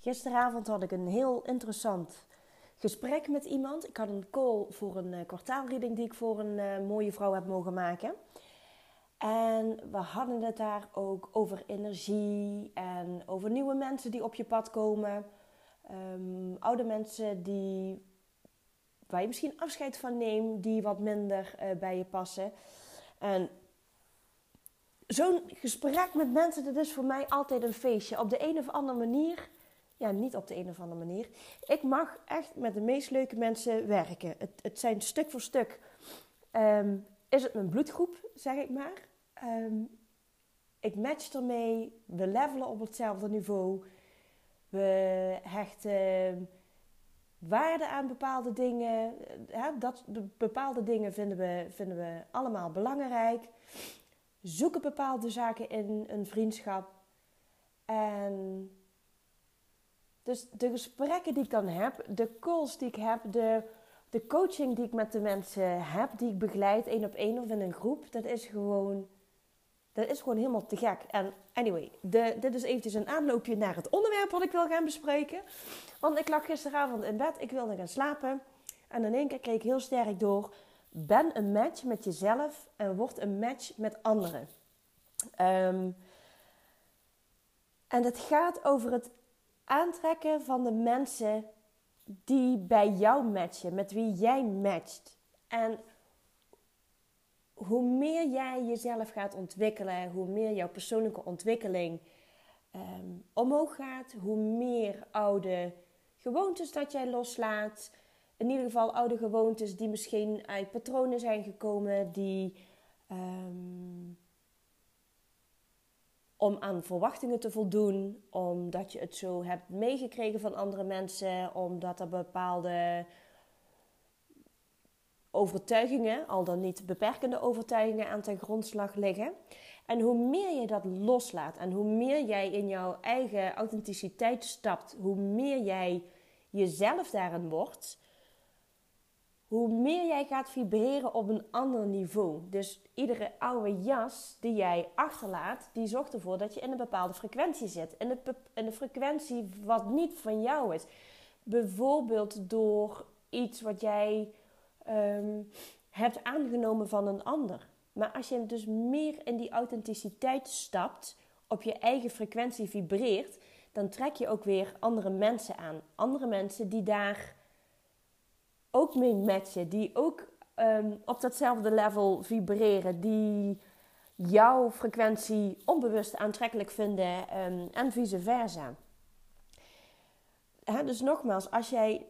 Gisteravond had ik een heel interessant gesprek met iemand. Ik had een call voor een uh, kwartaalreading die ik voor een uh, mooie vrouw heb mogen maken. En we hadden het daar ook over energie en over nieuwe mensen die op je pad komen. Um, oude mensen die, waar je misschien afscheid van neemt, die wat minder uh, bij je passen. En zo'n gesprek met mensen, dat is voor mij altijd een feestje. Op de een of andere manier ja, niet op de een of andere manier. Ik mag echt met de meest leuke mensen werken. Het, het zijn stuk voor stuk. Ehm, is het mijn bloedgroep, zeg ik maar. Ehm, ik match ermee. We levelen op hetzelfde niveau. We hechten waarde aan bepaalde dingen. dat, bepaalde dingen vinden we, vinden we allemaal belangrijk. Zoeken bepaalde zaken in een vriendschap. En dus de gesprekken die ik dan heb, de calls die ik heb, de, de coaching die ik met de mensen heb, die ik begeleid één op één of in een groep, dat is gewoon, dat is gewoon helemaal te gek. En anyway, de, dit is eventjes een aanloopje naar het onderwerp wat ik wil gaan bespreken. Want ik lag gisteravond in bed, ik wilde gaan slapen. En in één keer kreeg ik heel sterk door, ben een match met jezelf en word een match met anderen. Um, en het gaat over het aantrekken van de mensen die bij jou matchen, met wie jij matcht. En hoe meer jij jezelf gaat ontwikkelen, hoe meer jouw persoonlijke ontwikkeling ehm, omhoog gaat, hoe meer oude gewoontes dat jij loslaat. In ieder geval oude gewoontes die misschien uit patronen zijn gekomen, die um, om aan verwachtingen te voldoen, omdat je het zo hebt meegekregen van andere mensen, omdat er bepaalde overtuigingen, al dan niet beperkende overtuigingen, aan ten grondslag liggen. En hoe meer je dat loslaat en hoe meer jij in jouw eigen authenticiteit stapt, hoe meer jij jezelf daarin wordt, hoe meer jij gaat vibreren op een ander niveau. Dus iedere oude jas die jij achterlaat, die zorgt ervoor dat je in een bepaalde frequentie zit. In een, frequentie wat niet van jou is. Bijvoorbeeld door iets wat jij um, hebt aangenomen van een ander. Maar als je dus meer in die authenticiteit stapt, op je eigen frequentie vibreert, dan trek je ook weer andere mensen aan. Andere mensen die daar ook mee matchen, die ook um, op datzelfde level vibreren, die jouw frequentie onbewust aantrekkelijk vinden um, en vice versa. dus nogmaals, als jij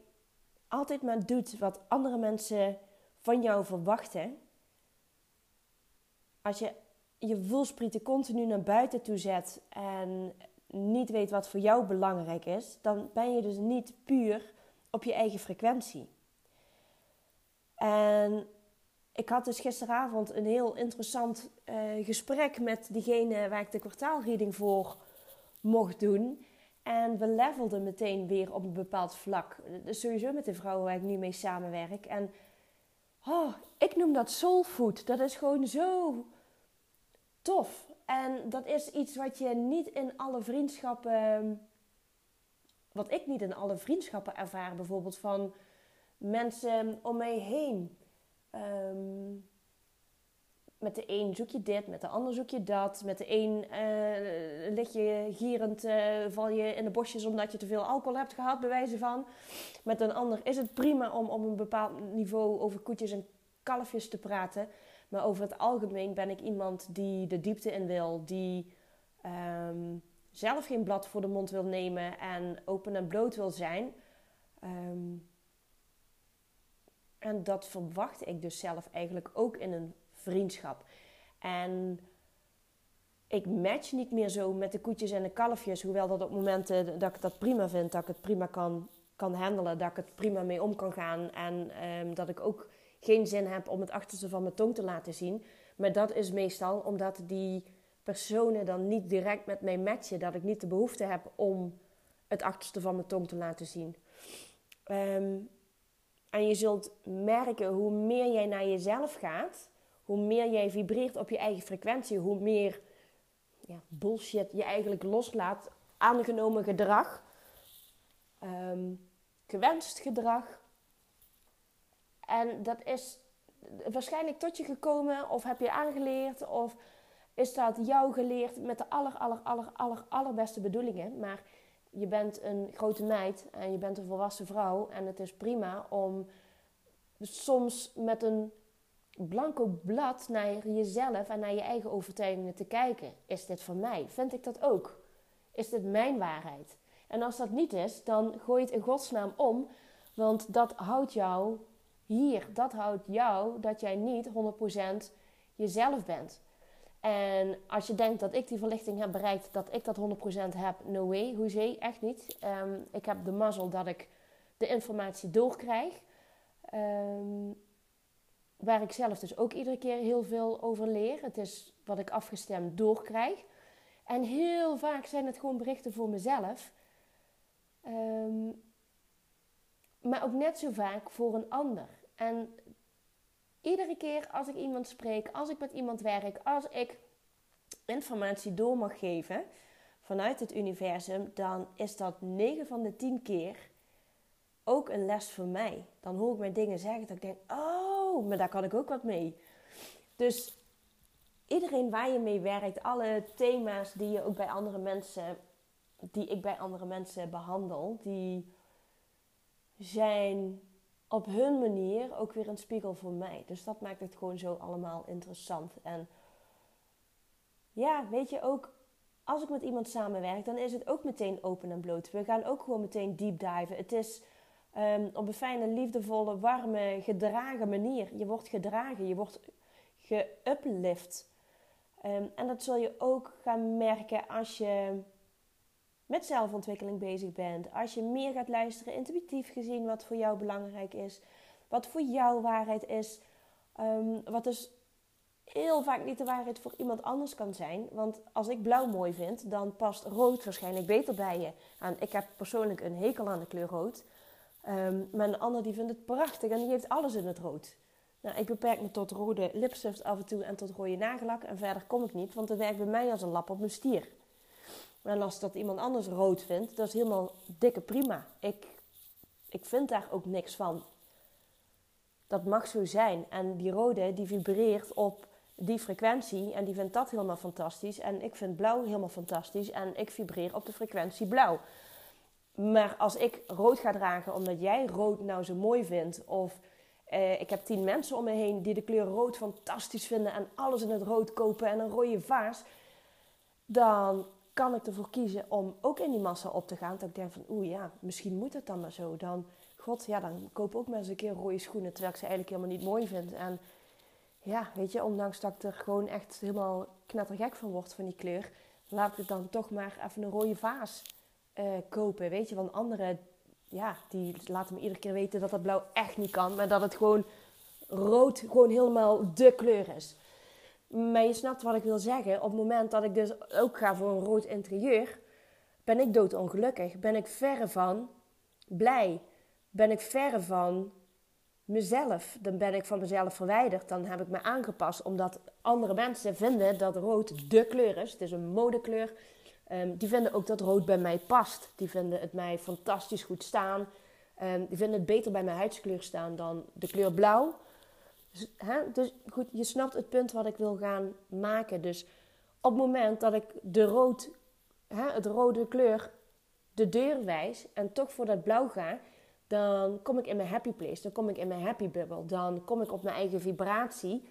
altijd maar doet wat andere mensen van jou verwachten, als je je voelsprieten continu naar buiten toe zet en niet weet wat voor jou belangrijk is, dan ben je dus niet puur op je eigen frequentie. En ik had dus gisteravond een heel interessant uh, gesprek met diegene waar ik de kwartaalreading voor mocht doen. En we levelden meteen weer op een bepaald vlak. Dus sowieso met de vrouwen waar ik nu mee samenwerk. En oh, ik noem dat soulfood. Dat is gewoon zo tof. En dat is iets wat je niet in alle vriendschappen. Wat ik niet in alle vriendschappen ervaar, bijvoorbeeld van mensen om mij heen. Ehm, met de een zoek je dit, met de ander zoek je dat. Met de een uh, lig je gierend, uh, val je in de bosjes omdat je te veel alcohol hebt gehad, bij wijze van. Met een ander is het prima om op een bepaald niveau over koetjes en kalfjes te praten. Maar over het algemeen ben ik iemand die de diepte in wil, die ehm, zelf geen blad voor de mond wil nemen en open en bloot wil zijn. Um, en dat verwacht ik dus zelf eigenlijk ook in een vriendschap. En ik match niet meer zo met de koetjes en de kalfjes. Hoewel dat op momenten dat ik dat prima vind, dat ik het prima kan, kan handelen, dat ik het prima mee om kan gaan. En ehm, dat ik ook geen zin heb om het achterste van mijn tong te laten zien. Maar dat is meestal omdat die personen dan niet direct met mij matchen. Dat ik niet de behoefte heb om het achterste van mijn tong te laten zien. Um, en je zult merken hoe meer jij naar jezelf gaat, hoe meer jij vibreert op je eigen frequentie, hoe meer ja, bullshit je eigenlijk loslaat, aangenomen gedrag. ehm, gewenst gedrag. En dat is waarschijnlijk tot je gekomen of heb je aangeleerd of is dat jou geleerd met de aller, aller, aller, aller, allerbeste bedoelingen. Maar je bent een grote meid en je bent een volwassen vrouw en het is prima om soms met een blanco blad naar jezelf en naar je eigen overtuigingen te kijken. Is dit van mij? Vind ik dat ook? Is dit mijn waarheid? En als dat niet is, dan gooi het in godsnaam om. Want dat houdt jou hier. Dat houdt jou dat jij niet 100% jezelf bent. En als je denkt dat ik die verlichting heb bereikt, dat ik dat 100% heb, no way, hoezee, echt niet. Um, ik heb de mazzel dat ik de informatie doorkrijg. Um, waar ik zelf dus ook iedere keer heel veel over leer. Het is wat ik afgestemd doorkrijg. En heel vaak zijn het gewoon berichten voor mezelf. Um, maar ook net zo vaak voor een ander. En iedere keer als ik iemand spreek, als ik met iemand werk, als ik informatie door mag geven vanuit het universum, dan is dat 9 van de 10 keer ook een les voor mij. Dan hoor ik mij dingen zeggen dat ik denk: oh, maar daar kan ik ook wat mee. Dus iedereen waar je mee werkt, alle thema's die je ook bij andere mensen, die ik bij andere mensen behandel, die zijn op hun manier ook weer een spiegel voor mij. Dus dat maakt het gewoon zo allemaal interessant. En ja, weet je ook, als ik met iemand samenwerk, dan is het ook meteen open en bloot. We gaan ook gewoon meteen deep diven. Het is um, op een fijne, liefdevolle, warme, gedragen manier. Je wordt gedragen, je wordt geuplift. Um, en dat zul je ook gaan merken als je met zelfontwikkeling bezig bent. Als je meer gaat luisteren, intuïtief gezien, wat voor jou belangrijk is. Wat voor jou waarheid is. Um, wat dus heel vaak niet de waarheid voor iemand anders kan zijn. Want als ik blauw mooi vind, dan past rood waarschijnlijk beter bij je. En ik heb persoonlijk een hekel aan de kleur rood. Um, maar een ander die vindt het prachtig en die heeft alles in het rood. Nou, ik beperk me tot rode lipstift af en toe en tot rode nagellak. En verder kom ik niet, want het werkt bij mij als een lap op mijn stier. En als dat iemand anders rood vindt, dat is helemaal dikke prima. Ik, ik vind daar ook niks van. Dat mag zo zijn. En die rode, die vibreert op die frequentie en die vindt dat helemaal fantastisch. En ik vind blauw helemaal fantastisch en ik vibreer op de frequentie blauw. Maar als ik rood ga dragen omdat jij rood nou zo mooi vindt, of eh, ik heb tien mensen om me heen die de kleur rood fantastisch vinden en alles in het rood kopen en een rode vaas, dan kan ik ervoor kiezen om ook in die massa op te gaan. Dat ik denk van, oeh ja, misschien moet het dan maar zo. Dan, god, ja, dan koop ook maar eens een keer rode schoenen, terwijl ik ze eigenlijk helemaal niet mooi vind. En ja, weet je, ondanks dat ik er gewoon echt helemaal knettergek van word van die kleur, laat ik dan toch maar even een rode vaas uh, kopen. Weet je, want anderen, ja, die laten me iedere keer weten dat dat blauw echt niet kan, maar dat het gewoon rood gewoon helemaal de kleur is. Maar je snapt wat ik wil zeggen. Op het moment dat ik dus ook ga voor een rood interieur, ben ik doodongelukkig. Ben ik verre van blij. Ben ik verre van mezelf. Dan ben ik van mezelf verwijderd. Dan heb ik me aangepast omdat andere mensen vinden dat rood de kleur is. Het is een modekleur. Um, die vinden ook dat rood bij mij past. Die vinden het mij fantastisch goed staan. Um, die vinden het beter bij mijn huidskleur staan dan de kleur blauw. Dus, goed, je snapt het punt wat ik wil gaan maken. Dus op het moment dat ik de rood, het rode kleur de deur wijs en toch voor dat blauw ga, dan kom ik in mijn happy place, dan kom ik in mijn happy bubble, dan kom ik op mijn eigen vibratie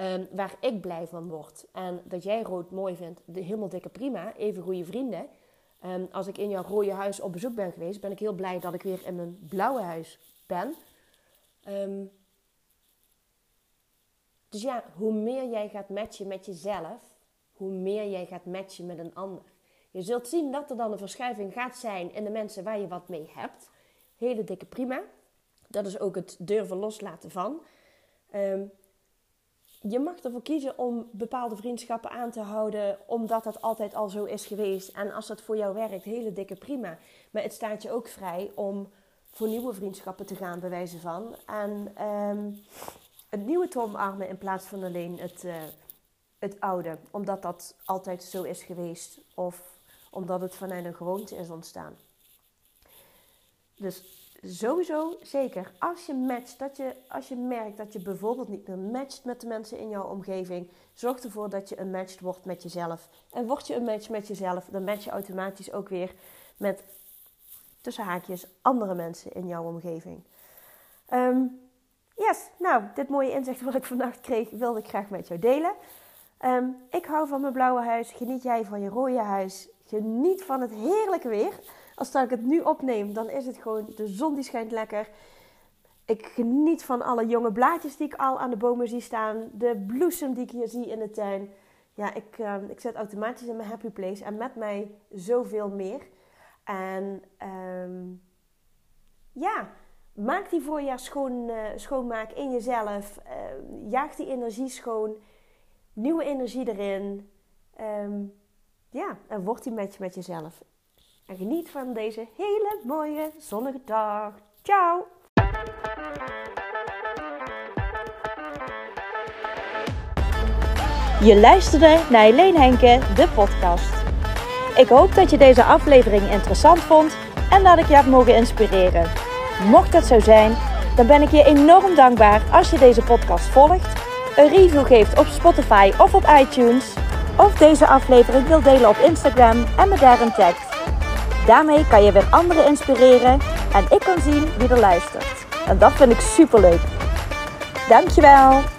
um, waar ik blij van word. En dat jij rood mooi vindt, de helemaal dikke prima, even goede vrienden. Um, als ik in jouw rode huis op bezoek ben geweest, ben ik heel blij dat ik weer in mijn blauwe huis ben. Um, dus ja, hoe meer jij gaat matchen met jezelf, hoe meer jij gaat matchen met een ander. Je zult zien dat er dan een verschuiving gaat zijn in de mensen waar je wat mee hebt. Hele dikke prima. Dat is ook het durven loslaten van. Um, je mag ervoor kiezen om bepaalde vriendschappen aan te houden, omdat dat altijd al zo is geweest. En als dat voor jou werkt, hele dikke prima. Maar het staat je ook vrij om voor nieuwe vriendschappen te gaan, bij wijze van. En um, het nieuwe te in plaats van alleen het, uh, het oude. Omdat dat altijd zo is geweest of omdat het vanuit een gewoonte is ontstaan. Dus sowieso zeker als je matcht, dat je, als je merkt dat je bijvoorbeeld niet meer matcht met de mensen in jouw omgeving, zorg ervoor dat je een match wordt met jezelf. En word je een match met jezelf, dan match je automatisch ook weer met tussen haakjes andere mensen in jouw omgeving. Ehm, yes, nou, dit mooie inzicht wat ik vannacht kreeg, wilde ik graag met jou delen. Ehm, ik hou van mijn blauwe huis. Geniet jij van je rode huis? Geniet van het heerlijke weer. Als ik het nu opneem, dan is het gewoon de zon die schijnt lekker. Ik geniet van alle jonge blaadjes die ik al aan de bomen zie staan. De bloesem die ik hier zie in de tuin. Ja, ik, uh, ik zet automatisch in mijn happy place. En met mij zoveel meer. En um, ja, maak die voorjaar schoon, uh, schoonmaak in jezelf. Uh, jaag die energie schoon. Nieuwe energie erin. Um, ja, en word die met jezelf. En geniet van deze hele mooie zonnige dag. Ciao! Je luisterde naar Helene Henke, de podcast. Ik hoop dat je deze aflevering interessant vond en dat ik je heb mogen inspireren. Mocht dat zo zijn, dan ben ik je enorm dankbaar als je deze podcast volgt, een review geeft op Spotify of op iTunes, of deze aflevering wil delen op Instagram en me daarin tagt. Daarmee kan je weer anderen inspireren en ik kan zien wie er luistert. En dat vind ik super leuk. Dankjewel!